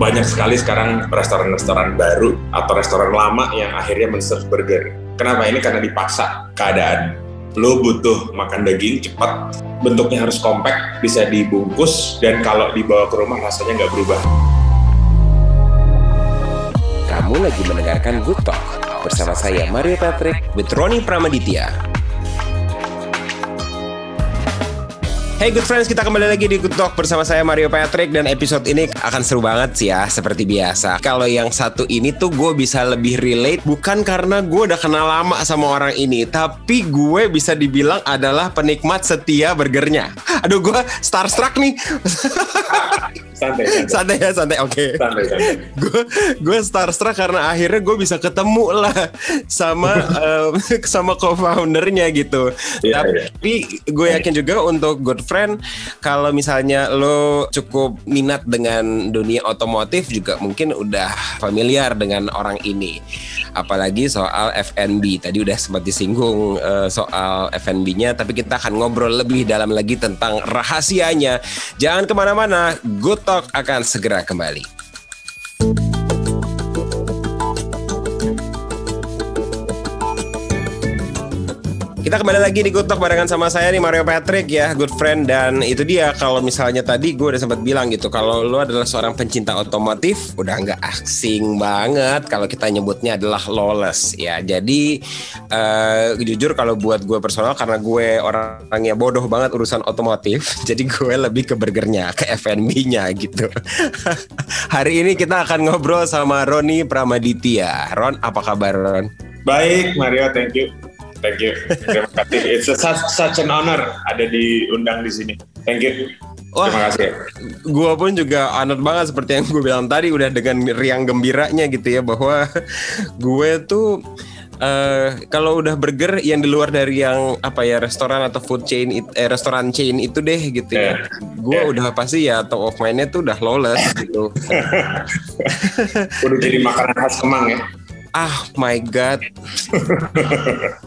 banyak sekali sekarang restoran-restoran baru atau restoran lama yang akhirnya men-serve burger. Kenapa? Ini karena dipaksa keadaan. Lo butuh makan daging cepat, bentuknya harus compact, bisa dibungkus, dan kalau dibawa ke rumah rasanya nggak berubah. Kamu lagi mendengarkan Good Talk bersama saya Mario Patrick with Roni Pramaditya. Hey good friends, kita kembali lagi di Good Talk bersama saya Mario Patrick dan episode ini akan seru banget sih ya, seperti biasa. Kalau yang satu ini tuh gue bisa lebih relate bukan karena gue udah kenal lama sama orang ini, tapi gue bisa dibilang adalah penikmat setia burgernya. Aduh gue starstruck nih. santai santai, santai ya santai oke. Okay. santai santai. Gue gue starstruck karena akhirnya gue bisa ketemu lah sama um, sama co-foundernya gitu. Yeah, tapi yeah. gue yakin juga untuk good friend kalau misalnya lo cukup minat dengan dunia otomotif juga mungkin udah familiar dengan orang ini. Apalagi soal FNB tadi udah sempat disinggung uh, soal FNB-nya tapi kita akan ngobrol lebih dalam lagi tentang rahasianya. Jangan ke mana-mana good Talk akan segera kembali. Kita kembali lagi di Good barengan sama saya nih Mario Patrick ya, good friend dan itu dia kalau misalnya tadi gue udah sempat bilang gitu kalau lo adalah seorang pencinta otomotif udah nggak asing banget kalau kita nyebutnya adalah lawless ya. Jadi uh, jujur kalau buat gue personal karena gue orangnya bodoh banget urusan otomotif, jadi gue lebih ke burgernya, ke F&B-nya gitu. Hari ini kita akan ngobrol sama Roni Pramaditya. Ron, apa kabar Ron? Baik Mario, thank you. Thank you. Terima kasih. It's a, such, such an honor ada diundang di sini. Thank you. Wah, Terima kasih. Gue pun juga honored banget seperti yang gue bilang tadi udah dengan riang gembiranya gitu ya bahwa gue tuh Uh, kalau udah burger yang di luar dari yang apa ya restoran atau food chain eh, restoran chain itu deh gitu yeah. ya. Gue yeah. udah pasti ya top of mindnya tuh udah lawless gitu. udah jadi makanan khas Kemang ya ah my god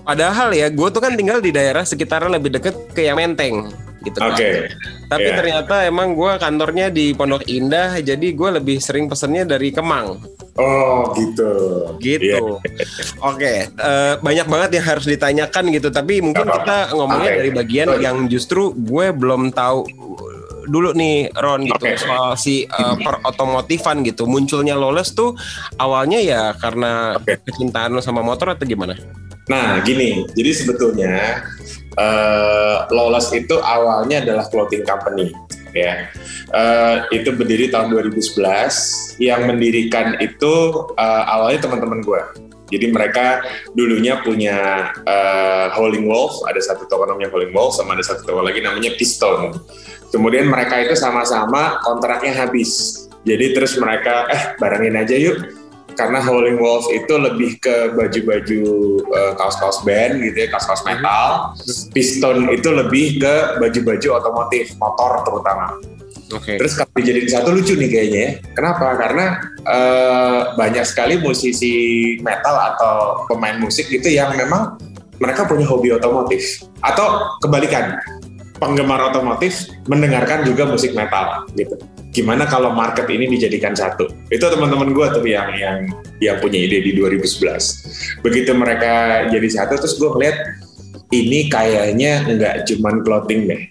padahal ya gue tuh kan tinggal di daerah sekitaran lebih deket ke yang Menteng gitu Oke. Okay. Tapi yeah. ternyata emang gue kantornya di Pondok Indah, jadi gue lebih sering pesennya dari Kemang. Oh gitu. Gitu. Yeah. Oke, okay. uh, eh, banyak banget yang harus ditanyakan gitu. Tapi mungkin kita ngomongnya okay. dari bagian yang justru gue belum tahu dulu nih Ron gitu okay. soal si uh, per otomotifan gitu munculnya Lawless tuh awalnya ya karena okay. kecintaan lo sama motor atau gimana? Nah gini, jadi sebetulnya uh, Lawless itu awalnya adalah clothing company ya. Uh, itu berdiri tahun 2011. Yang mendirikan itu uh, awalnya teman-teman gue. Jadi mereka dulunya punya uh, Howling Wolf, ada satu toko namanya Howling Wolf, sama ada satu toko lagi namanya Piston. Kemudian mereka itu sama-sama kontraknya habis. Jadi terus mereka eh barengin aja yuk karena Howling Wolf itu lebih ke baju-baju uh, kaos-kaos band gitu ya, kaos-kaos metal. Piston itu lebih ke baju-baju otomotif, motor terutama. Okay. Terus kalau dijadiin satu lucu nih kayaknya ya. Kenapa? Karena uh, banyak sekali musisi metal atau pemain musik itu yang memang mereka punya hobi otomotif atau kebalikan penggemar otomotif mendengarkan juga musik metal gitu. Gimana kalau market ini dijadikan satu? Itu teman-teman gue tuh yang yang yang punya ide di 2011. Begitu mereka jadi satu, terus gue ngeliat ini kayaknya nggak cuman clothing deh.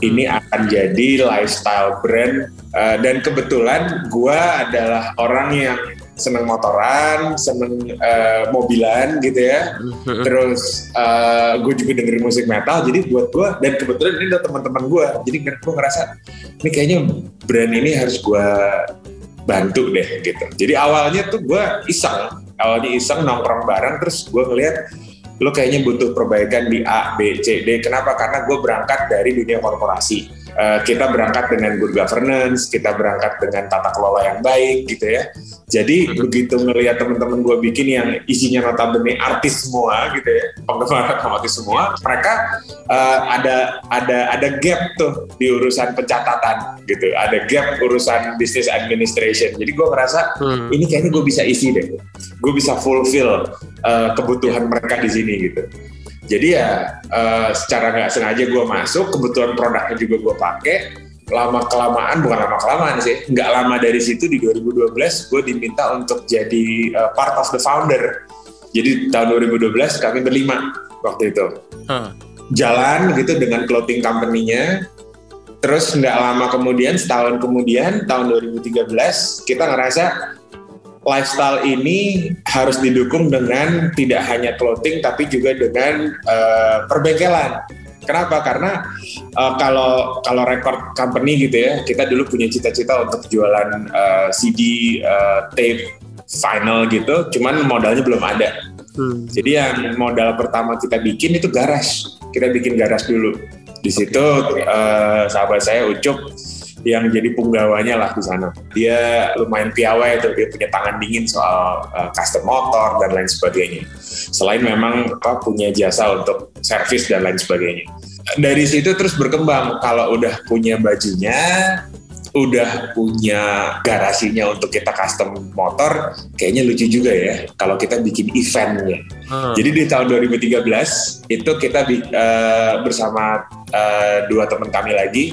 Ini akan jadi lifestyle brand uh, dan kebetulan gue adalah orang yang seneng motoran, seneng uh, mobilan gitu ya. Mm-hmm. Terus uh, gue juga dengerin musik metal. Jadi buat gue dan kebetulan ini udah teman-teman gue. Jadi gue ngerasa ini kayaknya brand ini harus gue bantu deh gitu. Jadi awalnya tuh gue iseng, awalnya iseng nongkrong bareng. Terus gue ngeliat lo kayaknya butuh perbaikan di A, B, C, D. Kenapa? Karena gue berangkat dari dunia korporasi uh, kita berangkat dengan good governance, kita berangkat dengan tata kelola yang baik gitu ya. Jadi hmm. begitu ngelihat teman-teman gue bikin yang isinya notabene artis semua gitu ya, penggemar otomotif semua, mereka uh, ada ada ada gap tuh di urusan pencatatan gitu, ada gap urusan business administration. Jadi gue merasa hmm. ini kayaknya gue bisa isi deh, gue bisa fulfill uh, kebutuhan mereka di sini gitu. Jadi ya uh, secara nggak sengaja gue masuk, kebetulan produknya juga gue pakai, lama kelamaan bukan lama kelamaan sih nggak lama dari situ di 2012 gue diminta untuk jadi uh, part of the founder jadi tahun 2012 kami berlima waktu itu huh. jalan gitu dengan clothing company-nya terus nggak lama kemudian setahun kemudian tahun 2013 kita ngerasa lifestyle ini harus didukung dengan tidak hanya clothing tapi juga dengan uh, perbengkelan. Kenapa? Karena uh, kalau kalau record company gitu ya, kita dulu punya cita-cita untuk jualan uh, CD, uh, tape, final gitu, cuman modalnya belum ada. Hmm. Jadi yang modal pertama kita bikin itu garage. Kita bikin garage dulu. Di situ uh, sahabat saya Ucup yang jadi punggawanya lah di sana. Dia lumayan piawai itu, dia punya tangan dingin soal uh, custom motor dan lain sebagainya. Selain memang apa punya jasa untuk servis dan lain sebagainya. Dari situ terus berkembang. Kalau udah punya bajunya, udah punya garasinya untuk kita custom motor, kayaknya lucu juga ya kalau kita bikin eventnya. Hmm. Jadi di tahun 2013 itu kita uh, bersama uh, dua teman kami lagi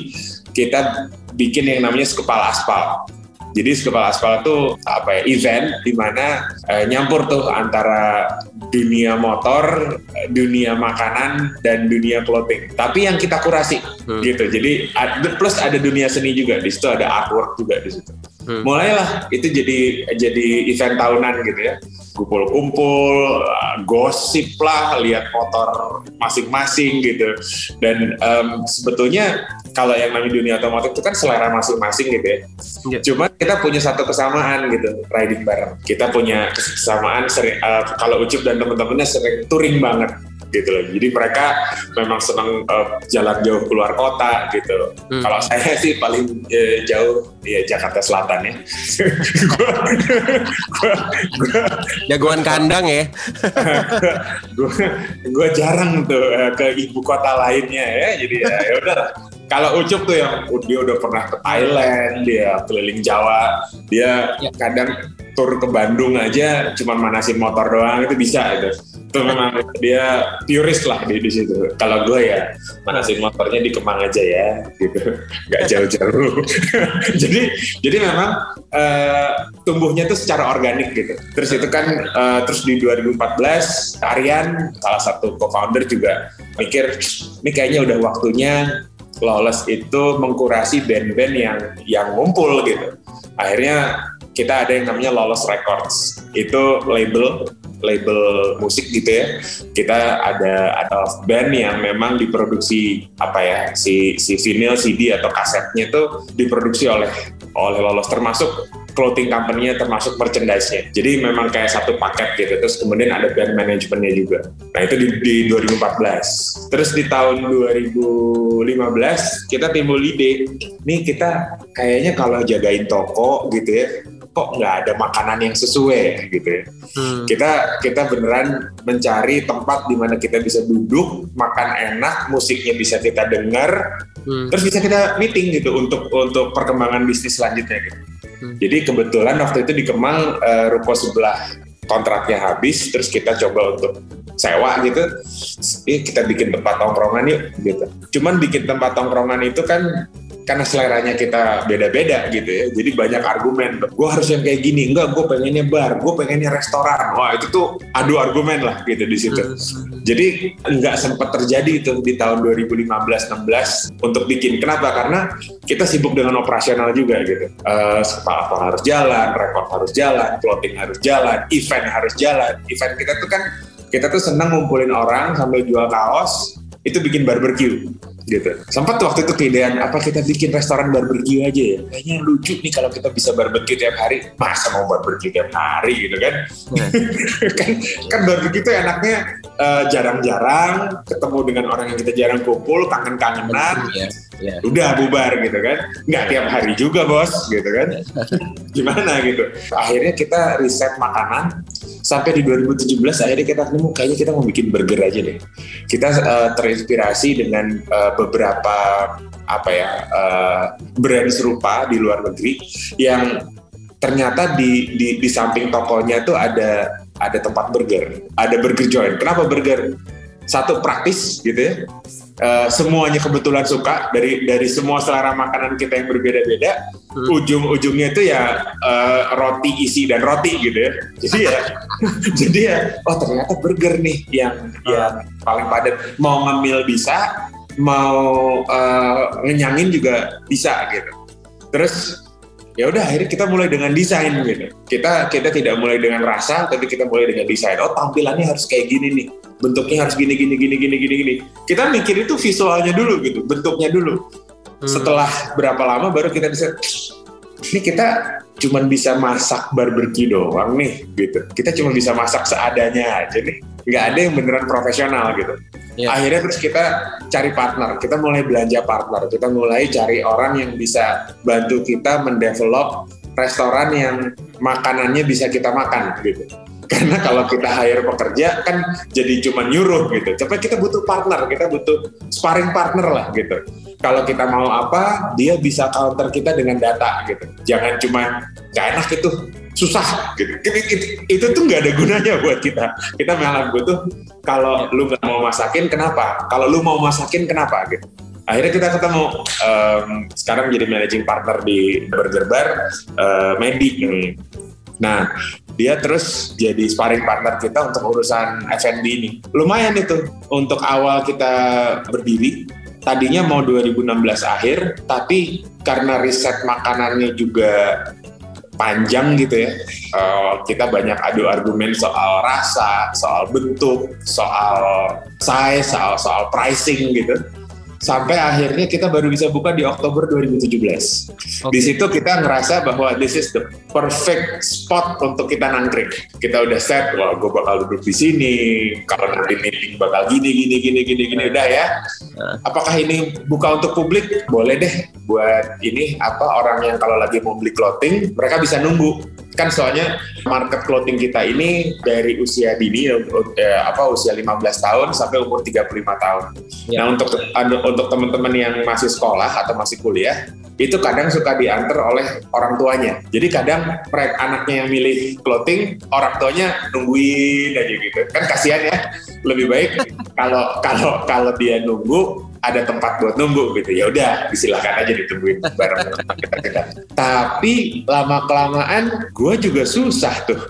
kita bikin yang namanya sekepal aspal. Jadi sekepal aspal itu apa ya event di mana eh, nyampur tuh antara dunia motor, dunia makanan dan dunia clothing. Tapi yang kita kurasi hmm. gitu. Jadi plus ada dunia seni juga di situ ada artwork juga di situ. Hmm. Mulailah itu jadi jadi event tahunan gitu ya kumpul-kumpul, gosip lah, lihat motor masing-masing gitu. Dan um, sebetulnya kalau yang namanya dunia otomotif itu kan selera masing-masing gitu ya. Yeah. Cuma kita punya satu kesamaan gitu, riding bareng. Kita punya kesamaan sering, uh, kalau Ucup dan teman-temannya sering touring banget gitu loh. Jadi mereka memang senang uh, jalan jauh keluar kota gitu. Hmm. Kalau saya sih paling uh, jauh ya Jakarta Selatan ya. gua, gua, gua, jagoan kandang ya. gua, gua jarang tuh uh, ke ibu kota lainnya ya. Jadi ya, ya udah. Kalau Ucup tuh yang dia udah pernah ke Thailand, dia keliling Jawa, dia ya. kadang tur ke Bandung aja cuma manasin motor doang itu bisa itu itu memang dia purist lah di, di situ. Kalau gue ya manasin motornya di Kemang aja ya gitu. Nggak jauh-jauh. Jadi jadi memang uh, tumbuhnya tuh secara organik gitu. Terus itu kan uh, terus di 2014 Aryan salah satu co-founder juga mikir ini kayaknya udah waktunya Lawless itu mengkurasi band-band yang yang ngumpul gitu. Akhirnya kita ada yang namanya Lawless Records. Itu label label musik gitu ya. Kita ada ada band yang memang diproduksi apa ya si si vinyl, CD atau kasetnya itu diproduksi oleh oleh Lawless termasuk clothing company-nya termasuk merchandise-nya. Jadi memang kayak satu paket gitu. Terus kemudian ada band manajemennya juga. Nah itu di, di 2014. Terus di tahun 2015 kita timbul ide, nih kita kayaknya kalau jagain toko gitu ya, kok nggak ada makanan yang sesuai gitu ya. Hmm. Kita kita beneran mencari tempat di mana kita bisa duduk, makan enak, musiknya bisa kita dengar, hmm. terus bisa kita meeting gitu untuk untuk perkembangan bisnis selanjutnya gitu. Hmm. Jadi kebetulan waktu itu di Kemang uh, ruko sebelah kontraknya habis, terus kita coba untuk sewa gitu, eh, kita bikin tempat tongkrongan yuk gitu. Cuman bikin tempat tongkrongan itu kan karena seleranya kita beda-beda gitu ya. Jadi banyak argumen. Gue harus yang kayak gini. Enggak gue pengennya bar. Gue pengennya restoran. Wah itu tuh adu argumen lah gitu di situ. Hmm. jadi nggak sempat terjadi itu di tahun 2015-16 untuk bikin. Kenapa? Karena kita sibuk dengan operasional juga gitu. Uh, apa harus jalan rekod harus jalan clothing harus jalan event harus jalan. Event kita tuh kan kita tuh senang ngumpulin orang sambil jual kaos itu bikin barbecue gitu. Sempat waktu itu keidean apa kita bikin restoran barbecue aja ya. Kayaknya lucu nih kalau kita bisa barbecue tiap hari. Masa mau barbecue tiap hari gitu kan? Hmm. kan kan barbecue itu enaknya eh, jarang-jarang ketemu dengan orang yang kita jarang kumpul, kangen-kangenan. Ya, ya. Udah bubar gitu kan. Nggak tiap hari juga bos gitu kan. Gimana gitu. Akhirnya kita riset makanan sampai di 2017 akhirnya kita nemu kayaknya kita mau bikin burger aja deh. Kita uh, terinspirasi dengan uh, beberapa apa ya uh, brand serupa di luar negeri yang ternyata di di, di samping tokonya tuh ada ada tempat burger, ada burger joint. Kenapa burger? Satu praktis gitu ya. uh, semuanya kebetulan suka dari dari semua selera makanan kita yang berbeda-beda hmm. ujung-ujungnya itu ya uh, roti isi dan roti gitu ya jadi ya jadi ya oh ternyata burger nih yang hmm. yang paling padat mau ngemil bisa mau uh, ngenyangin juga bisa gitu. Terus ya udah akhirnya kita mulai dengan desain gitu. Kita kita tidak mulai dengan rasa tapi kita mulai dengan desain. Oh tampilannya harus kayak gini nih. Bentuknya harus gini gini gini gini gini gini. Kita mikir itu visualnya dulu gitu. Bentuknya dulu. Hmm. setelah berapa lama baru kita bisa ini kita cuma bisa masak barbeque doang nih gitu. Kita cuma bisa masak seadanya aja nih. Nggak ada yang beneran profesional gitu. Yeah. akhirnya terus kita cari partner. Kita mulai belanja partner. Kita mulai cari orang yang bisa bantu kita mendevelop restoran yang makanannya bisa kita makan gitu karena kalau kita hire pekerja kan jadi cuma nyuruh gitu. Tapi kita butuh partner, kita butuh sparring partner lah gitu. Kalau kita mau apa, dia bisa counter kita dengan data gitu. Jangan cuma gak enak itu susah gitu. Itu, itu, itu tuh nggak ada gunanya buat kita. Kita malah butuh kalau lu nggak mau masakin kenapa? Kalau lu mau masakin kenapa gitu. Akhirnya kita ketemu um, sekarang jadi managing partner di Burger Bar uh, Medi. Nah, dia terus jadi sparring partner kita untuk urusan F&B ini. Lumayan itu untuk awal kita berdiri. Tadinya mau 2016 akhir, tapi karena riset makanannya juga panjang gitu ya. Uh, kita banyak adu argumen soal rasa, soal bentuk, soal size, soal soal pricing gitu sampai akhirnya kita baru bisa buka di Oktober 2017. Okay. Di situ kita ngerasa bahwa this is the perfect spot untuk kita nangkring. Kita udah set, wah gue bakal duduk di sini, kalau nanti meeting bakal gini, gini, gini, gini, gini, udah ya. Nah. Apakah ini buka untuk publik? Boleh deh buat ini apa orang yang kalau lagi mau beli clothing, mereka bisa nunggu kan soalnya market clothing kita ini dari usia dini eh, apa usia 15 tahun sampai umur 35 tahun. Ya. Nah, untuk untuk teman-teman yang masih sekolah atau masih kuliah, itu kadang suka diantar oleh orang tuanya. Jadi kadang mereka anaknya yang milih clothing, orang tuanya nungguin aja gitu. Kan kasihan ya. Lebih baik kalau kalau kalau dia nunggu ada tempat buat nunggu gitu. Ya udah disilakan aja ditungguin bareng kita kita tapi lama kelamaan gue juga susah tuh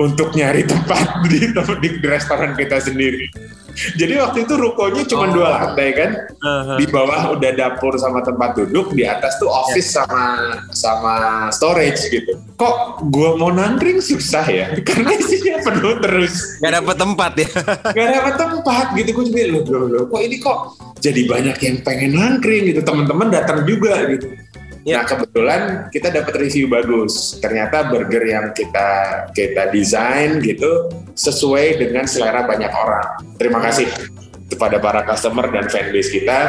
untuk nyari tempat di, di restoran kita sendiri jadi waktu itu rukonya cuma oh. dua lantai kan. Uh-huh. Di bawah udah dapur sama tempat duduk, di atas tuh office yeah. sama sama storage gitu. Kok gua mau nangkring susah ya? Karena isinya penuh terus. Gak dapet tempat ya? Gak dapet tempat gitu. Gue juga loh, loh, loh, kok ini kok jadi banyak yang pengen nangkring gitu. Teman-teman datang juga gitu. Ya. Nah kebetulan kita dapat review bagus. Ternyata burger yang kita kita desain gitu sesuai dengan selera banyak orang. Terima kasih kepada para customer dan fanbase kita.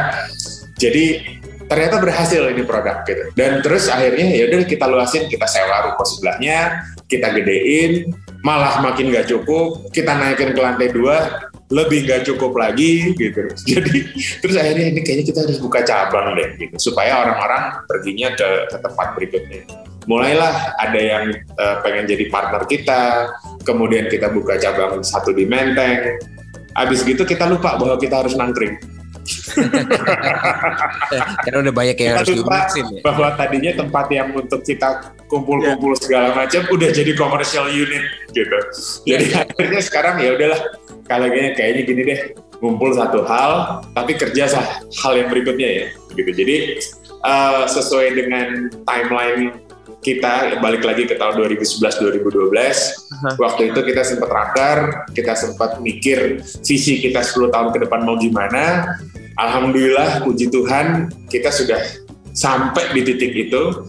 Jadi ternyata berhasil ini produk gitu. Dan terus akhirnya ya udah kita luasin, kita sewa ruko sebelahnya, kita gedein, malah makin gak cukup, kita naikin ke lantai dua, lebih gak cukup lagi gitu. Jadi terus akhirnya ini kayaknya kita harus buka cabang deh gitu supaya orang-orang perginya ke, ke tempat berikutnya. Mulailah ada yang uh, pengen jadi partner kita, kemudian kita buka cabang satu di Menteng. Abis gitu kita lupa bahwa kita harus nangkring. Karena udah banyak yang harus diurusin ya. Bahwa tadinya tempat yang untuk kita kumpul-kumpul segala macam udah jadi commercial unit gitu. Jadi yeah. akhirnya sekarang ya udahlah kalau kayaknya gini deh ngumpul satu hal tapi kerja sah hal yang berikutnya ya gitu jadi uh, sesuai dengan timeline kita balik lagi ke tahun 2011 2012 uh-huh. waktu itu kita sempat rakar kita sempat mikir visi kita 10 tahun ke depan mau gimana alhamdulillah puji Tuhan kita sudah sampai di titik itu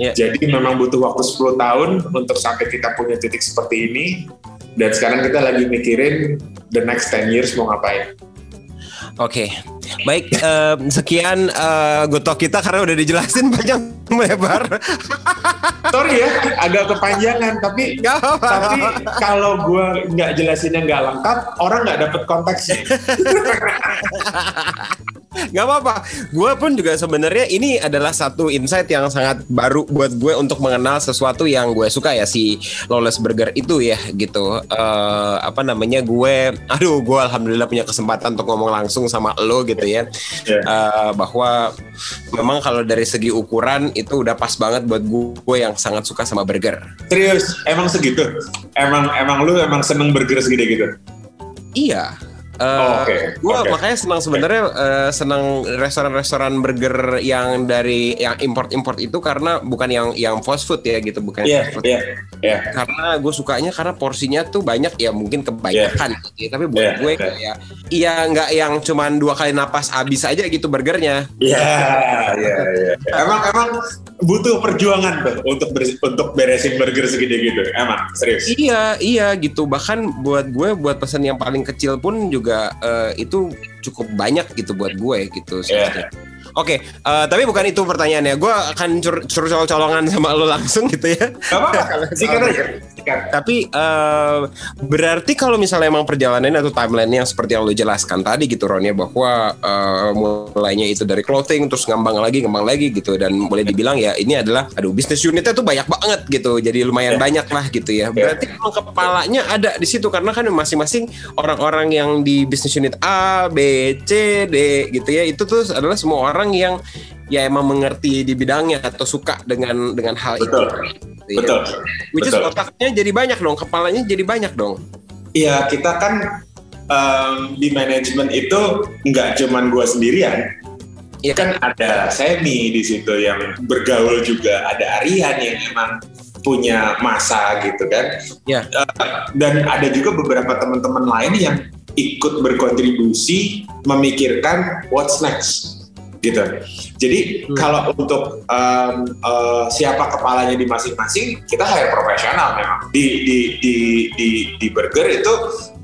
yeah. jadi memang butuh waktu 10 tahun untuk sampai kita punya titik seperti ini dan sekarang kita lagi mikirin the next 10 years mau ngapain. Oke, okay. baik uh, sekian uh, gotok kita karena udah dijelasin panjang lebar. Sorry ya, agak kepanjangan tapi tapi kalau gue nggak jelasinnya nggak lengkap, orang nggak dapet konteksnya. Gak apa-apa. Gue pun juga sebenarnya ini adalah satu insight yang sangat baru buat gue untuk mengenal sesuatu yang gue suka ya si Lawless Burger itu ya gitu. Uh, apa namanya gue, aduh gue alhamdulillah punya kesempatan untuk ngomong langsung sama lo gitu ya. Yeah. Uh, bahwa memang kalau dari segi ukuran itu udah pas banget buat gue yang sangat suka sama burger. Serius, emang segitu? Emang emang lu emang seneng burger segede gitu? Iya, Uh, oh, okay. Gue okay. makanya senang sebenarnya uh, senang restoran-restoran burger yang dari yang import-import itu karena bukan yang yang fast food ya gitu bukan yeah, fast food. Yeah, yeah. Karena gue sukanya karena porsinya tuh banyak ya mungkin kebanyakan yeah. gitu. Ya. Tapi buat yeah, gue yeah. kayak iya nggak yang cuman dua kali napas habis aja gitu burgernya. Iya, iya, iya. Emang emang butuh perjuangan tuh untuk ber, untuk beresin burger segede gitu. Emang serius. Iya, iya gitu. Bahkan buat gue buat pesan yang paling kecil pun juga juga uh, itu cukup banyak gitu buat gue gitu. Yeah. Oke, okay, uh, eh, tapi bukan itu pertanyaannya. Gue akan suruh colong-colongan sama lo langsung gitu ya. Gak apa-apa, Tapi uh, berarti kalau misalnya emang perjalanan atau timeline yang seperti yang lo jelaskan tadi gitu Ron ya bahwa uh, mulainya itu dari clothing terus ngembang lagi ngembang lagi gitu dan boleh dibilang ya ini adalah aduh bisnis unitnya tuh banyak banget gitu jadi lumayan yeah. banyak lah gitu ya. Berarti emang kepalanya ada di situ karena kan masing-masing orang-orang yang di bisnis unit A, B, C, D gitu ya itu tuh adalah semua orang orang yang ya emang mengerti di bidangnya atau suka dengan dengan hal betul. itu. Gitu, betul. Ya. Which betul. is otaknya jadi banyak dong, kepalanya jadi banyak dong. Iya, kita kan um, di manajemen itu nggak cuman gue sendirian. Iya kan ada Semi di situ yang bergaul juga, ada Arian yang emang punya masa gitu kan. Uh, dan ada juga beberapa teman-teman lain yang ikut berkontribusi memikirkan what's next gitu. Jadi hmm. kalau untuk um, uh, siapa kepalanya di masing-masing, kita hire profesional memang. Di di di di, di burger itu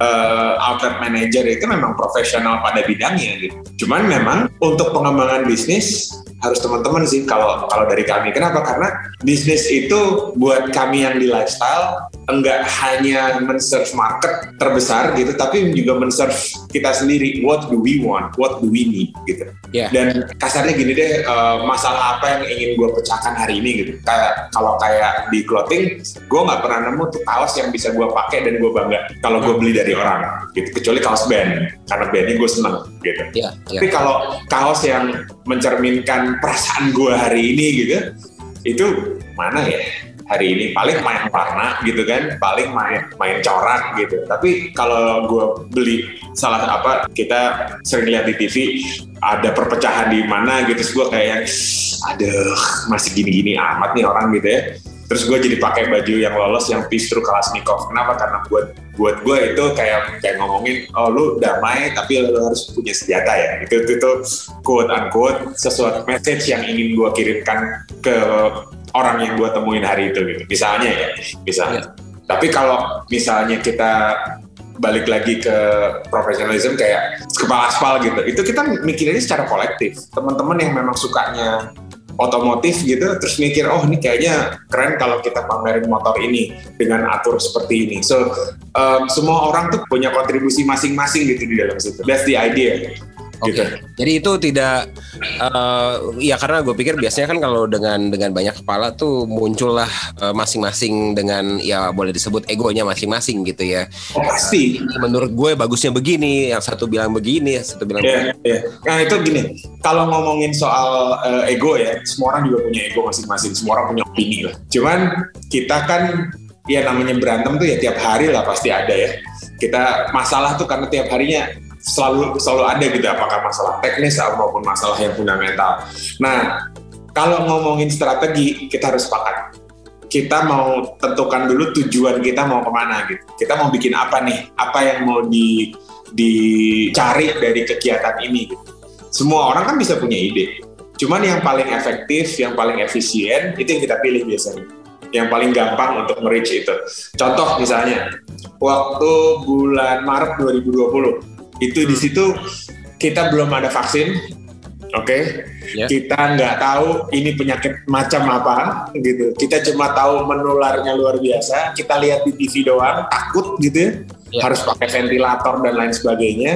uh, outlet manager itu memang profesional pada bidangnya gitu. Cuman memang untuk pengembangan bisnis harus teman-teman sih kalau kalau dari kami. Kenapa? Karena bisnis itu buat kami yang di lifestyle enggak hanya men-serve market terbesar gitu, tapi juga men-serve kita sendiri. What do we want? What do we need? Gitu. Yeah. Dan kasarnya gini deh, uh, masalah apa yang ingin gue pecahkan hari ini gitu. Kayak kalau kayak di clothing, gue nggak pernah nemu tuh kaos yang bisa gue pakai dan gue bangga kalau gue beli dari orang. Gitu. Kecuali kaos band, karena bandnya gue seneng gitu. Yeah, yeah. Tapi kalau kaos yang mencerminkan perasaan gue hari ini gitu, itu mana ya? Hari ini. Paling main warna gitu kan. Paling main main corak gitu. Tapi kalau gue beli salah apa kita sering lihat di TV ada perpecahan di mana gitu. Terus gue kayak aduh masih gini-gini amat nih orang gitu ya. Terus gue jadi pakai baju yang lolos yang Pistru Kalashnikov. Kenapa? Karena buat buat gue itu kayak kayak ngomongin oh lu damai tapi lu harus punya senjata ya. Itu itu, itu quote unquote sesuatu message yang ingin gue kirimkan ke orang yang gue temuin hari itu gitu. Misalnya ya misalnya. Ya. tapi kalau misalnya kita balik lagi ke profesionalisme kayak kepala aspal gitu itu kita mikirnya secara kolektif. Teman-teman yang memang sukanya otomotif gitu terus mikir oh ini kayaknya keren kalau kita pamerin motor ini dengan atur seperti ini. So um, semua orang tuh punya kontribusi masing-masing gitu di dalam situ. That's the idea Oke. Okay. Gitu. Jadi itu tidak uh, ya karena gue pikir biasanya kan kalau dengan dengan banyak kepala tuh muncullah uh, masing-masing dengan ya boleh disebut egonya masing-masing gitu ya. Oh, pasti. Uh, menurut gue bagusnya begini, yang satu bilang begini, yang satu bilang yeah, begini. Yeah. Nah itu gini, kalau ngomongin soal uh, ego ya, semua orang juga punya ego masing-masing, semua orang punya opini lah. Cuman kita kan ya namanya berantem tuh ya tiap hari lah pasti ada ya. Kita masalah tuh karena tiap harinya selalu selalu ada gitu apakah masalah teknis maupun masalah yang fundamental. Nah, kalau ngomongin strategi kita harus sepakat. Kita mau tentukan dulu tujuan kita mau ke mana gitu. Kita mau bikin apa nih? Apa yang mau di dicari dari kegiatan ini gitu. Semua orang kan bisa punya ide. Cuman yang paling efektif, yang paling efisien itu yang kita pilih biasanya. Yang paling gampang untuk merich itu. Contoh misalnya, waktu bulan Maret 2020 itu hmm. di situ kita belum ada vaksin, oke? Okay? Ya. Yeah. Kita nggak tahu ini penyakit macam apa, gitu. Kita cuma tahu menularnya luar biasa. Kita lihat di TV doang, takut gitu ya. Yeah. Harus pakai ventilator dan lain sebagainya.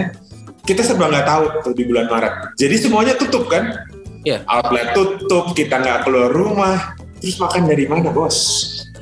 kita serba nggak tahu tuh di bulan Maret. Jadi semuanya tutup kan? Iya. Outlet tutup, kita nggak keluar rumah. Terus makan dari mana bos?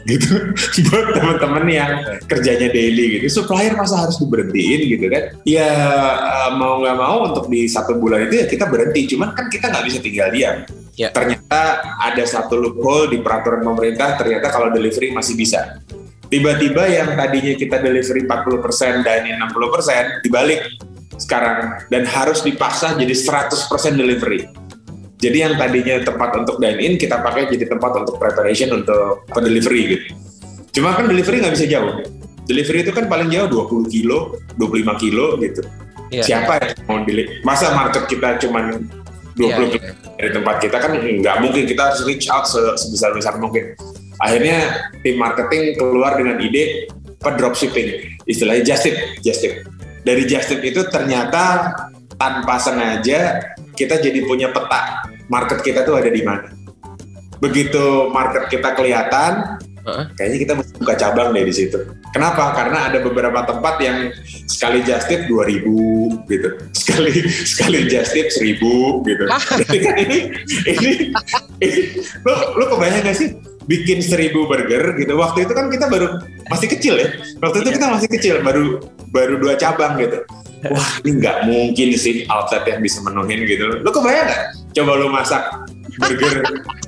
Gitu. Buat teman-teman yang kerjanya daily gitu. Supplier masa harus diberhentiin gitu kan? Ya eh, mau nggak mau untuk di satu bulan itu ya kita berhenti. Cuman kan kita nggak bisa tinggal diam. Ya. ternyata ada satu loophole di peraturan pemerintah ternyata kalau delivery masih bisa. Tiba-tiba yang tadinya kita delivery 40% dan ini 60% dibalik sekarang. Dan harus dipaksa jadi 100% delivery jadi yang tadinya tempat untuk dine in kita pakai jadi tempat untuk preparation untuk delivery gitu. Cuma kan delivery nggak bisa jauh. Delivery itu kan paling jauh 20 kilo, 25 kilo gitu. Iya. Siapa yang mau delivery? Masa market kita cuman 20 Iya, kilo dari tempat kita kan nggak mungkin kita harus reach out se- sebesar-besar mungkin. Akhirnya tim marketing keluar dengan ide apa dropshipping, istilahnya just tip, just tip. Dari just tip itu ternyata tanpa sengaja kita jadi punya peta market kita tuh ada di mana. Begitu market kita kelihatan, kayaknya kita mesti buka cabang deh di situ. Kenapa? Karena ada beberapa tempat yang sekali just tip 2000 gitu. Sekali sekali just tip 1000 gitu. Jadi kan ini ini, ini lo lo kebayang gak sih bikin 1000 burger gitu. Waktu itu kan kita baru masih kecil ya. Waktu itu kita masih kecil, baru baru dua cabang gitu. Wah ini nggak mungkin sih outlet yang bisa menuhin gitu. Lo kebayang nggak? Coba lo masak burger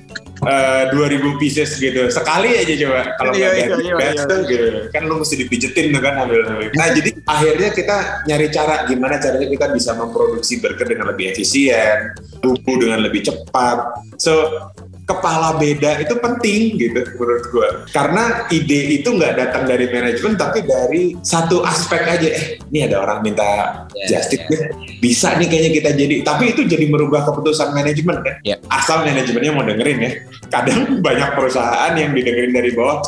eh, 2000 pieces gitu sekali aja coba kalau Iya, nggak iya, iya, iya. gitu kan lu mesti dipijetin tuh kan ambil nah jadi akhirnya kita nyari cara gimana caranya kita bisa memproduksi burger dengan lebih efisien bumbu dengan lebih cepat so kepala beda itu penting gitu menurut gua karena ide itu nggak datang dari manajemen tapi dari satu aspek aja eh ini ada orang minta just tip ya. deh. bisa nih kayaknya kita jadi tapi itu jadi merubah keputusan manajemen kan Ya. asal manajemennya mau dengerin ya kadang banyak perusahaan yang didengerin dari bawah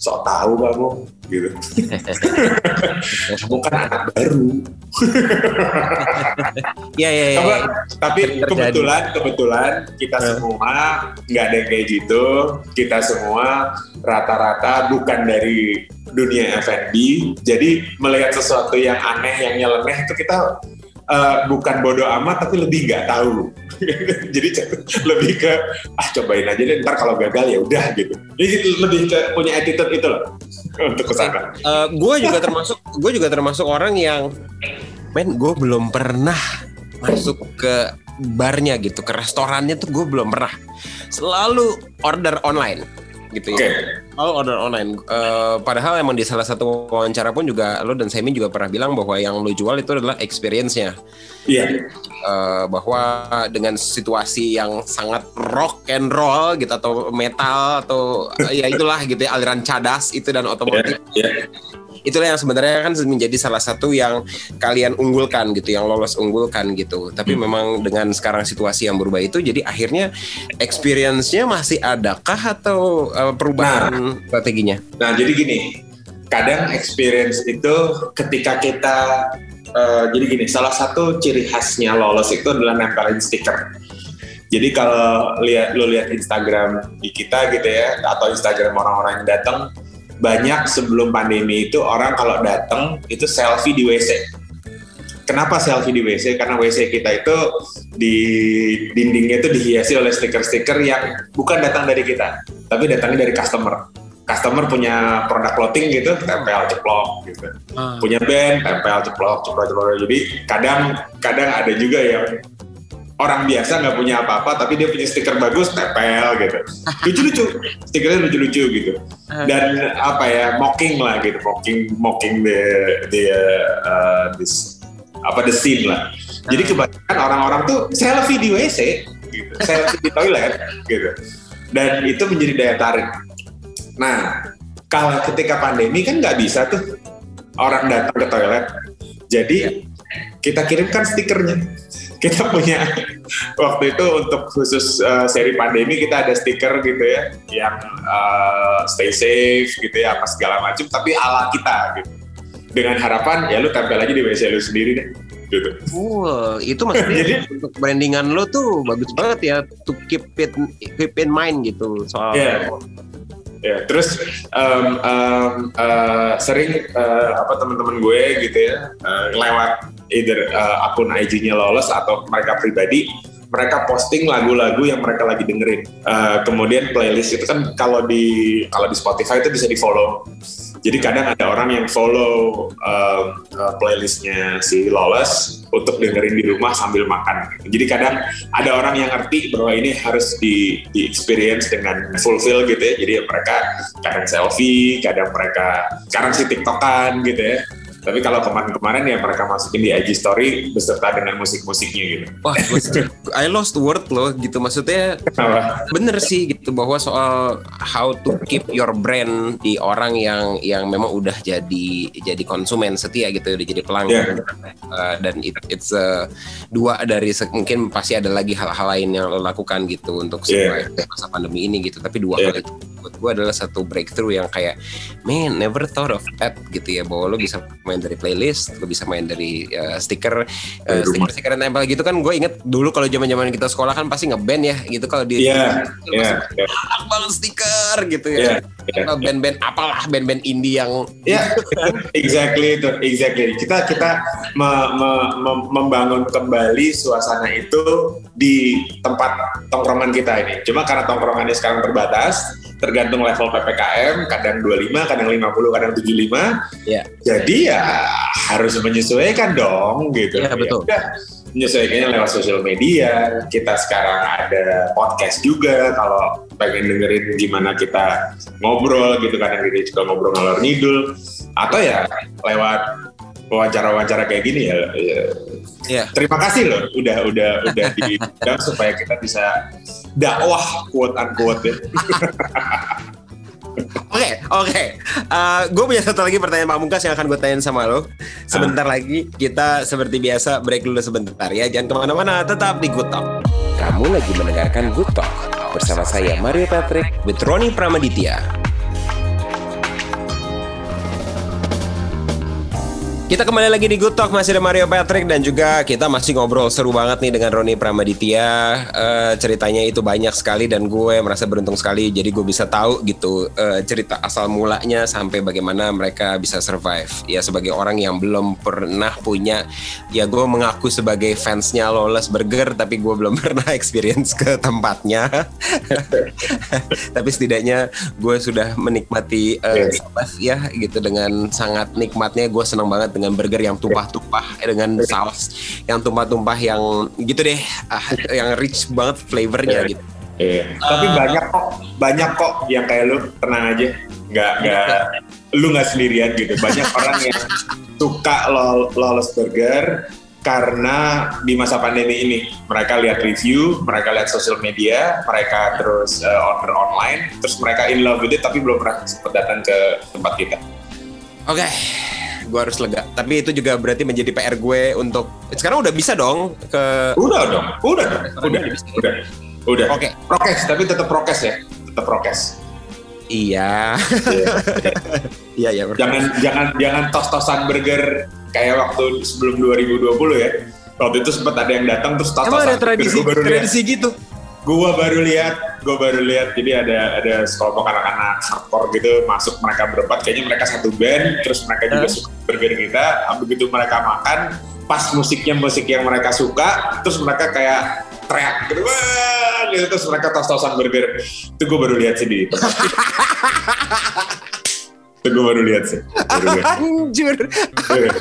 sok tahu kamu. Gitu. Kamu kan anak baru. Iya iya iya. Apa, tapi terjadi. kebetulan kebetulan kita semua nggak ada yang kayak gitu. Kita semua rata-rata bukan dari dunia F&B jadi melihat sesuatu yang aneh yang nyeleneh itu kita eh, bukan bodoh amat tapi lebih nggak tahu. Jadi lebih ke ah cobain aja deh ntar kalau gagal ya udah gitu. Jadi lebih ke punya attitude itu loh untuk ke sana gue Eh, juga termasuk gue juga termasuk orang yang men gue belum pernah masuk ke barnya gitu ke restorannya tuh gue belum pernah. Selalu order online gitu oke. Ya selalu order online. Eh, padahal emang di salah satu wawancara pun juga lo dan Semi juga pernah bilang bahwa yang lo jual itu adalah experience-nya. Iya. Eh, bahwa dengan situasi yang sangat rock and roll gitu atau metal atau ya itulah gitu ya aliran cadas itu dan otomotif. Iya itulah yang sebenarnya kan menjadi salah satu yang kalian unggulkan gitu, yang lolos unggulkan gitu. Tapi Hmm. memang dengan sekarang situasi yang berubah itu, jadi akhirnya experience-nya masih adakah atau uh, perubahan strateginya? Nah, jadi gini, kadang experience itu ketika kita eh, jadi gini, salah satu ciri khasnya lolos itu adalah nempelin stiker. Jadi kalau lihat lo lihat Instagram di kita gitu ya, atau Instagram orang-orang yang datang, banyak sebelum pandemi itu orang kalau datang itu selfie di WC. Kenapa selfie di WC? Karena WC kita itu di dindingnya itu dihiasi oleh stiker-stiker yang bukan datang dari kita, tapi datangnya dari customer. Customer punya produk clothing gitu, tempel ceplok gitu. Punya band, tempel ceplok, ceplok, ceplok. Jadi kadang kadang ada juga yang orang biasa nggak punya apa-apa tapi dia punya stiker bagus tempel gitu. Lucu-lucu stikernya lucu-lucu gitu. Dan apa ya mocking lah gitu mocking mocking the the uh, this apa the scene lah. Jadi kebanyakan orang-orang tuh selfie di WC gitu. Selfie di toilet. Gitu. Dan itu menjadi daya tarik. Nah kalau ketika pandemi kan nggak bisa tuh orang datang ke toilet. Jadi kita kirimkan stikernya kita punya waktu itu untuk khusus uh, seri pandemi kita ada stiker gitu ya yang uh, stay safe gitu ya apa segala macam tapi ala kita gitu dengan harapan ya lu tempel aja di WC lu sendiri deh gitu. Wow, itu maksudnya Jadi- untuk brandingan lo tuh bagus banget ya to keep it keep in mind gitu soal Iya. Ya, terus um, um, uh, sering uh, apa teman-teman gue gitu ya uh, lewat either uh, akun IG-nya Lawless atau mereka pribadi mereka posting lagu-lagu yang mereka lagi dengerin. Uh, kemudian playlist itu kan kalau di kalau di Spotify itu bisa di follow. Jadi kadang ada orang yang follow uh, uh, playlistnya si Lawless untuk dengerin di rumah sambil makan. Jadi kadang ada orang yang ngerti bahwa ini harus di, di experience dengan fulfill gitu ya. Jadi mereka kadang selfie, kadang mereka sekarang sih tiktokan gitu ya tapi kalau kemarin-kemarin ya mereka masukin di IG story beserta dengan musik-musiknya gitu. Wah, I lost word loh gitu maksudnya. Apa? Bener sih gitu bahwa soal how to keep your brand di orang yang yang memang udah jadi jadi konsumen setia gitu, udah jadi pelanggan. Yeah. Uh, dan it, it's uh, dua dari mungkin pasti ada lagi hal-hal lain yang lo lakukan gitu untuk yeah. masa pandemi ini gitu. Tapi dua yeah. hal itu buat gue adalah satu breakthrough yang kayak man never thought of that gitu ya bahwa lo bisa main dari playlist lo bisa main dari uh, stiker uh, stiker stiker yang tempel gitu kan gue inget dulu kalau zaman zaman kita sekolah kan pasti ngeband ya gitu. Kalau di yeah, yeah, yeah. banget stiker gitu ya. Yeah, yeah. band-band apalah band-band indie yang ya yeah, exactly itu exactly. Kita kita me, me, me, membangun kembali suasana itu di tempat tongkrongan kita ini. Cuma karena tongkrongannya sekarang terbatas tergantung level PPKM, kadang 25, kadang 50, kadang 75. Ya. Jadi ya harus menyesuaikan dong gitu. Iya, betul. Ya, menyesuaikannya lewat sosial media. Kita sekarang ada podcast juga kalau pengen dengerin gimana kita ngobrol gitu kadang kita juga ngobrol ngalor ngidul atau ya lewat wawancara-wawancara kayak gini ya, ya. Yeah. Terima kasih loh udah udah udah diundang supaya kita bisa dakwah quote unquote ya. Oke, oke. Eh, gue punya satu lagi pertanyaan Pak Mungkas yang akan gue tanyain sama lo. Sebentar uh. lagi kita seperti biasa break dulu sebentar ya. Jangan ke mana-mana, tetap di Good Talk. Kamu lagi mendengarkan Good Talk bersama saya Mario Patrick with Roni Pramaditya. Kita kembali lagi di Good Talk masih ada Mario Patrick dan juga kita masih ngobrol seru banget nih dengan Roni Pramaditya. Uh, ceritanya itu banyak sekali dan gue merasa beruntung sekali jadi gue bisa tahu gitu uh, cerita asal mulanya sampai bagaimana mereka bisa survive. Ya sebagai orang yang belum pernah punya ya gue mengaku sebagai fansnya Lawless Burger tapi gue belum pernah experience ke tempatnya. tapi setidaknya gue sudah menikmati uh, ya gitu dengan sangat nikmatnya gue senang banget dengan burger yang tumpah-tumpah dengan saus yang tumpah-tumpah yang gitu deh uh, yang rich banget flavornya gitu. Iya. Uh, Tapi banyak kok, banyak kok yang kayak lu tenang aja, nggak nggak lu nggak sendirian gitu. Banyak orang yang suka lawless burger karena di masa pandemi ini mereka lihat review, mereka lihat sosial media, mereka terus uh, order online, terus mereka in love with it tapi belum pernah sempat datang ke tempat kita. Oke, okay gue harus lega. Tapi itu juga berarti menjadi PR gue untuk sekarang udah bisa dong ke. Udah dong, udah, udah, udah, udah, udah. Oke. Okay. Prokes, tapi tetap prokes ya, tetap prokes. Iya. Iya, iya. Jangan, jangan, jangan tos-tosan burger kayak waktu sebelum 2020 ya. Waktu itu sempat ada yang datang terus tos-tosan. Emang ada tradisi, tradisi gitu? Gua baru lihat, gua baru lihat. Jadi ada ada sekelompok anak-anak hardcore gitu masuk mereka berempat. Kayaknya mereka satu band, terus mereka juga suka burger kita. Begitu mereka makan, pas musiknya musik yang mereka suka, terus mereka kayak teriak gitu, gitu terus mereka tos-tosan burger. Itu gue baru lihat sih di itu gue baru lihat sih. Anjir. Iya.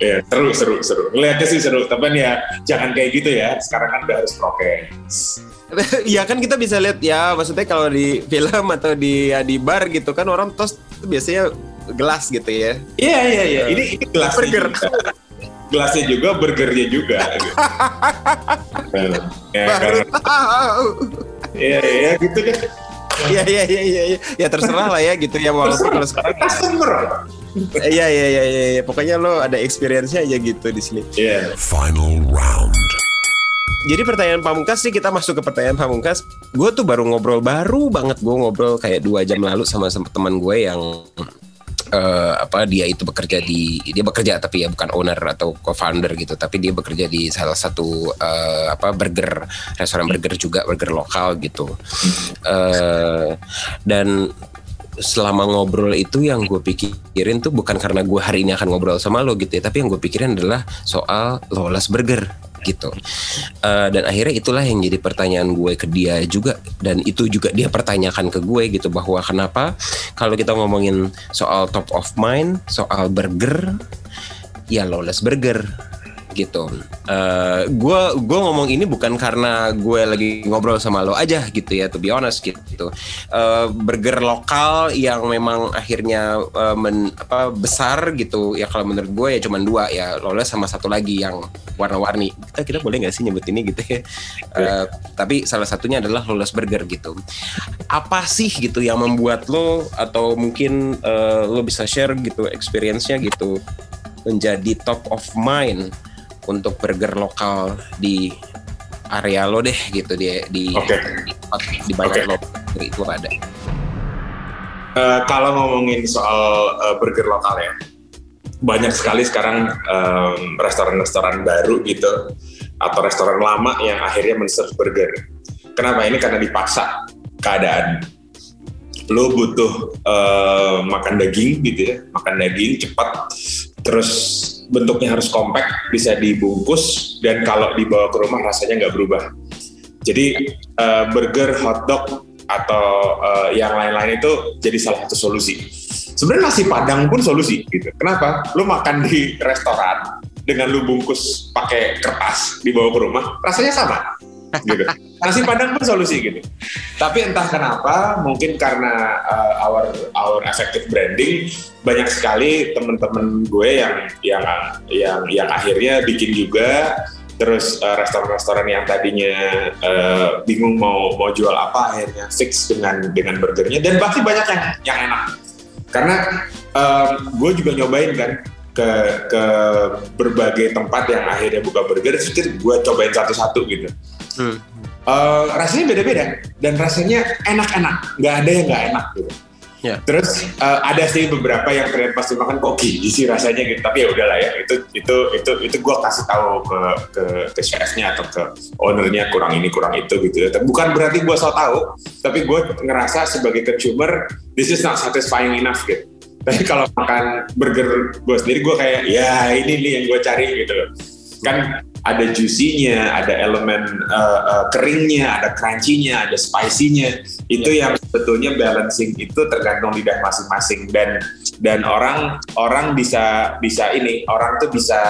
Iya, seru, seru, seru. Ngeliatnya sih seru, tapi ya jangan kayak gitu ya. Sekarang kan udah harus prokes. Iya kan kita bisa lihat ya, maksudnya kalau di film atau di ya, di bar gitu kan orang tos itu biasanya gelas gitu ya. Iya iya iya. Ini, ini gelas burger. Juga. Gelasnya juga, burgernya juga. gitu. ya, Baru tahu. Iya iya gitu kan. Iya iya iya iya ya terserah lah ya gitu ya walaupun kalau sekarang customer Iya iya iya iya pokoknya lo ada experience-nya aja gitu di sini. Iya. Yeah. Final round. Jadi pertanyaan pamungkas sih kita masuk ke pertanyaan pamungkas. Gue tuh baru ngobrol baru banget gue ngobrol kayak dua jam lalu sama, teman gue yang uh, apa dia itu bekerja di dia bekerja tapi ya bukan owner atau co-founder gitu. Tapi dia bekerja di salah satu uh, apa burger restoran burger juga burger lokal gitu. Uh, dan selama ngobrol itu yang gue pikirin tuh bukan karena gue hari ini akan ngobrol sama lo gitu ya, tapi yang gue pikirin adalah soal Lawless Burger gitu. Uh, dan akhirnya itulah yang jadi pertanyaan gue ke dia juga dan itu juga dia pertanyakan ke gue gitu bahwa kenapa kalau kita ngomongin soal top of mind, soal burger, ya Lawless Burger gitu. Uh, gue gue ngomong ini bukan karena gue lagi ngobrol sama lo aja gitu ya, to be honest gitu. Uh, burger lokal yang memang akhirnya uh, men, apa besar gitu ya kalau menurut gue ya cuma dua ya Lola sama satu lagi yang warna-warni. Kita kita boleh nggak sih nyebut ini gitu ya? Uh, tapi salah satunya adalah Lawless Burger gitu. Apa sih gitu yang membuat lo atau mungkin uh, lo bisa share gitu experience-nya gitu menjadi top of mind untuk burger lokal di area lo deh gitu di di okay. di, di banyak okay. lo itu ada. Uh, kalau ngomongin soal uh, burger lokal ya, banyak sekali sekarang um, restoran-restoran baru gitu atau restoran lama yang akhirnya men-serve burger. Kenapa? Ini karena dipaksa keadaan. Lo butuh uh, makan daging gitu ya, makan daging cepat, terus bentuknya harus compact, bisa dibungkus, dan kalau dibawa ke rumah rasanya nggak berubah. Jadi uh, burger, hotdog, atau uh, yang lain-lain itu jadi salah satu solusi. Sebenarnya nasi padang pun solusi gitu. Kenapa? Lu makan di restoran dengan lu bungkus pakai kertas dibawa ke rumah, rasanya sama gitu. Nasi padang pun solusi gitu. Tapi entah kenapa, mungkin karena uh, our our effective branding banyak sekali teman-teman gue yang yang yang yang akhirnya bikin juga terus uh, restoran-restoran yang tadinya uh, bingung mau mau jual apa akhirnya fix dengan dengan burgernya dan pasti banyak yang yang enak karena um, gue juga nyobain kan ke ke berbagai tempat yang akhirnya buka burger terus gue cobain satu-satu gitu hmm. uh, rasanya beda-beda dan rasanya enak-enak nggak ada yang nggak enak gitu Yeah. Terus uh, ada sih beberapa yang ternyata pasti makan kok sih rasanya gitu. Tapi ya udahlah ya. Itu itu itu itu gue kasih tahu ke ke ke chefnya atau ke ownernya kurang ini kurang itu gitu. Bukan berarti gue so tahu, tapi gue ngerasa sebagai consumer this is not satisfying enough gitu. Tapi kalau makan burger gue sendiri gue kayak ya ini nih yang gue cari gitu loh. Kan ada juicy-nya, ada elemen uh, uh, keringnya, ada crunchy-nya, ada spicy-nya. Itu yang sebetulnya balancing itu tergantung lidah masing-masing dan dan orang orang bisa bisa ini, orang tuh bisa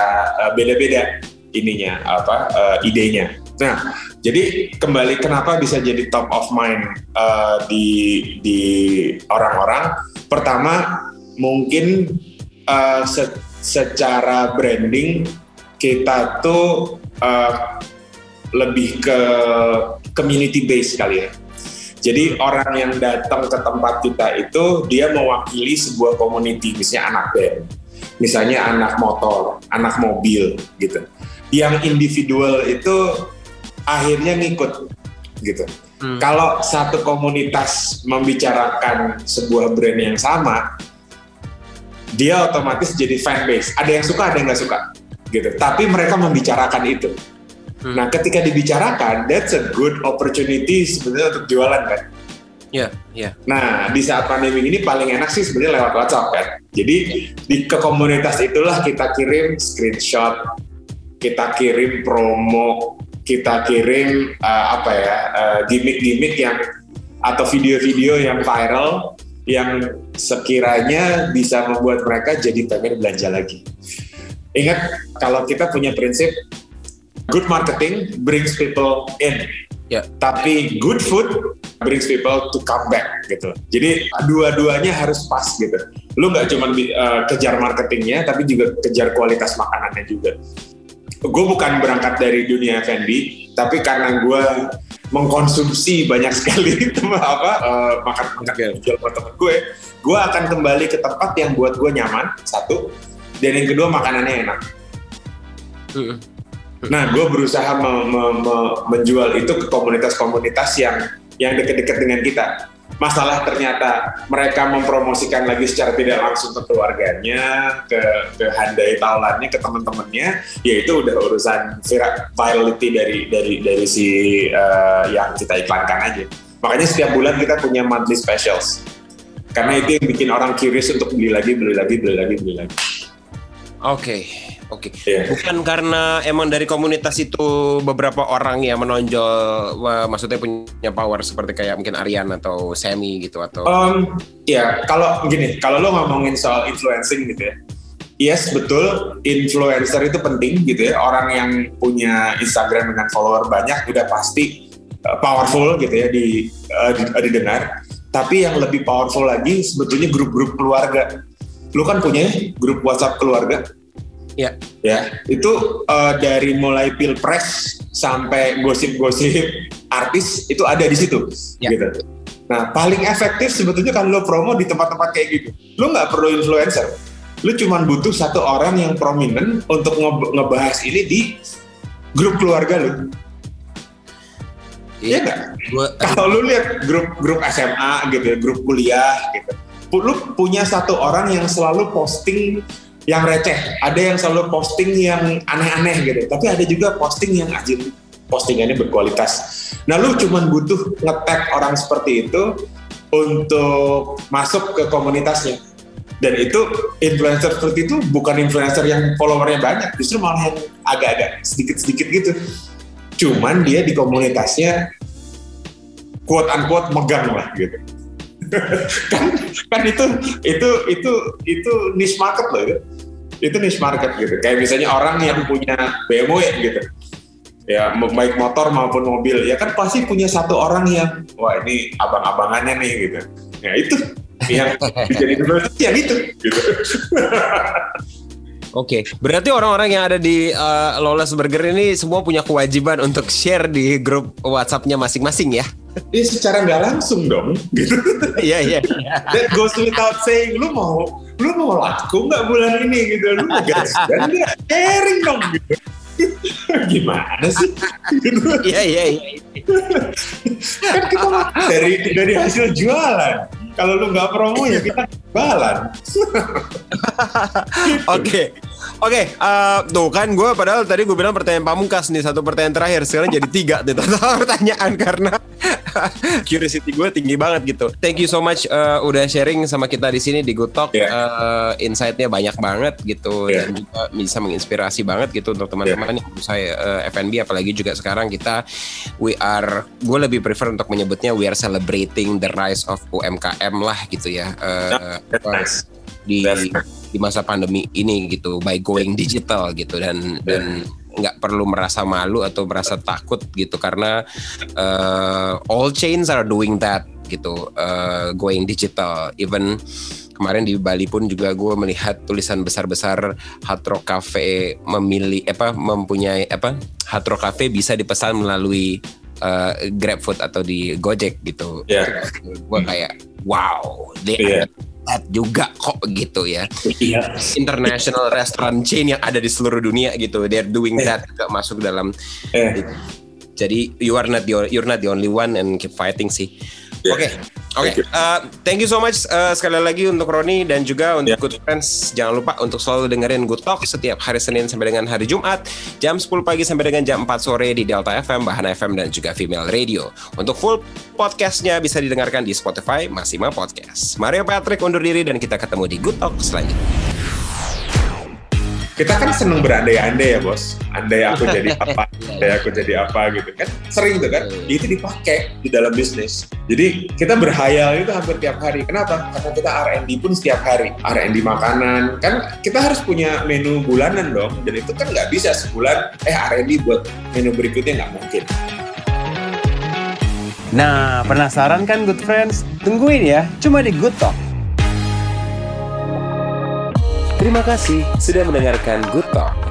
uh, beda-beda ininya apa uh, idenya. Nah, jadi kembali kenapa bisa jadi top of mind uh, di di orang-orang? Pertama mungkin uh, se secara branding kita tuh uh, lebih ke community base kali ya. Jadi orang yang datang ke tempat kita itu dia mewakili sebuah community, misalnya anak band, misalnya anak motor, anak mobil gitu. Yang individual itu akhirnya ngikut gitu. Hmm. Kalau satu komunitas membicarakan sebuah brand yang sama, dia otomatis jadi fan base. Ada yang suka, ada yang nggak suka gitu. Tapi mereka membicarakan itu. Hmm. Nah, ketika dibicarakan, that's a good opportunity sebenarnya untuk jualan kan. Iya, yeah, iya. Yeah. Nah, di saat pandemi ini paling enak sih sebenarnya lewat WhatsApp kan. Jadi di ke komunitas itulah kita kirim screenshot, kita kirim promo, kita kirim uh, apa ya uh, gimmick-gimmick yang atau video-video yang viral yang sekiranya bisa membuat mereka jadi pengen belanja lagi. Ingat kalau kita punya prinsip good marketing brings people in. Yeah. Tapi good food brings people to come back gitu. Jadi dua-duanya harus pas gitu. Lu nggak cuma uh, kejar marketingnya, tapi juga kejar kualitas makanannya juga. Gue bukan berangkat dari dunia F&B, tapi karena gue mengkonsumsi banyak sekali apa uh, makan makan jual buat temen gue, gue akan kembali ke tempat yang buat gue nyaman satu, dan yang kedua makanannya enak. Nah, gue berusaha me, me, me, menjual itu ke komunitas-komunitas yang yang dekat-dekat dengan kita. Masalah ternyata mereka mempromosikan lagi secara tidak langsung ke keluarganya, ke, ke handai taulannya, ke teman-temannya, ya itu udah urusan virality dari dari dari si uh, yang kita iklankan aja. Makanya setiap bulan kita punya monthly specials karena itu yang bikin orang curious untuk beli lagi beli lagi beli lagi beli lagi oke okay. Oke, okay. Iya. yeah. bukan karena emang dari komunitas itu beberapa orang yang menonjol, wah, maksudnya punya power seperti kayak mungkin Aryan atau Semi gitu atau? Um, ya kalau gini, kalau lo ngomongin soal influencing gitu ya, yes betul influencer itu penting gitu ya, orang yang punya Instagram dengan follower banyak udah pasti uh, powerful gitu ya di, uh, di uh, didengar. Tapi yang lebih powerful lagi sebetulnya grup-grup keluarga. Lu kan punya grup WhatsApp keluarga Ya. Ya, itu uh, dari mulai pilpres sampai gosip-gosip artis itu ada di situ, ya. gitu. Nah, paling efektif sebetulnya kalau lo promo di tempat-tempat kayak gitu. Lo nggak perlu influencer. Lo cuma butuh satu orang yang prominent untuk nge ngebahas ini di grup keluarga lo. Iya nggak? Kalau lu lihat grup-grup SMA gitu ya, grup kuliah gitu, lu punya satu orang yang selalu posting yang receh, ada yang selalu posting yang aneh-aneh gitu. Tapi ada juga posting yang ajib, postingannya berkualitas. Nah, lu cuman butuh ngetek orang seperti itu untuk masuk ke komunitasnya. Dan itu influencer seperti itu bukan influencer yang followernya banyak, justru malah agak-agak sedikit-sedikit gitu. Cuman dia di komunitasnya quote unquote megang lah gitu. Kan kan itu itu itu itu niche market loh itu itu niche market gitu. Kayak misalnya orang yang punya BMW gitu. Ya baik motor maupun mobil ya kan pasti punya satu orang yang wah ini abang-abangannya nih gitu. Ya itu. Yang jadi yang itu gitu. Oke, okay. berarti orang-orang yang ada di uh, Lawless Burger ini semua punya kewajiban untuk share di grup WhatsApp-nya masing-masing ya? Iya, secara nggak langsung dong, gitu. Iya, iya. That goes without saying, lu mau lu mau laku nggak bulan ini gitu, lu mau gas dan nggak sharing dong gitu. Gimana sih? Iya, iya, iya. kan kita dari dari hasil jualan kalau lu nggak promo ya kita jualan. Oke. Oke, uh, tuh kan gue padahal tadi gue bilang pertanyaan pamungkas nih satu pertanyaan terakhir sekarang jadi tiga nih total pertanyaan karena curiosity gue tinggi banget gitu. Thank you so much uh, udah sharing sama kita di sini di Good Talk. Yeah. Uh, insightnya banyak banget gitu yeah. dan juga bisa menginspirasi banget gitu untuk teman-teman yeah. yang saya uh, FNB apalagi juga sekarang kita we are gue lebih prefer untuk menyebutnya we are celebrating the rise of UMKM lah gitu ya. Uh, yeah. di di masa pandemi ini gitu by going digital gitu dan dan nggak perlu merasa malu atau merasa takut gitu karena uh, all chains are doing that gitu uh, going digital even kemarin di Bali pun juga gue melihat tulisan besar-besar Hard Rock Cafe memilih apa mempunyai apa Hard Rock Cafe bisa dipesan melalui uh, GrabFood atau di Gojek gitu. Yeah. Gue kayak wow, they yeah juga kok gitu ya. Iya. International restaurant chain yang ada di seluruh dunia gitu. They're doing that juga masuk dalam. Eh. Jadi you are not the you're not the only one and keep fighting sih. Oke, oke. Okay. Uh, thank you so much uh, sekali lagi untuk Roni dan juga untuk yeah. Good Friends. Jangan lupa untuk selalu dengerin Good Talk setiap hari Senin sampai dengan hari Jumat jam 10 pagi sampai dengan jam 4 sore di Delta FM, Bahana FM dan juga Female Radio. Untuk full podcastnya bisa didengarkan di Spotify Masima Podcast. Mario Patrick undur diri dan kita ketemu di Good Talk selanjutnya kita kan seneng berandai-andai ya bos. Andai aku jadi apa andai aku jadi apa gitu kan. Sering tuh kan itu dipakai di dalam bisnis. Jadi kita berhayal itu hampir tiap hari. Kenapa? Karena kita R&D pun setiap hari. R&D makanan. Kan kita harus punya menu bulanan dong. Dan itu kan nggak bisa sebulan eh R&D buat menu berikutnya nggak mungkin. Nah, penasaran kan Good Friends? Tungguin ya, cuma di Good Talk. Terima kasih sudah mendengarkan Good Talk.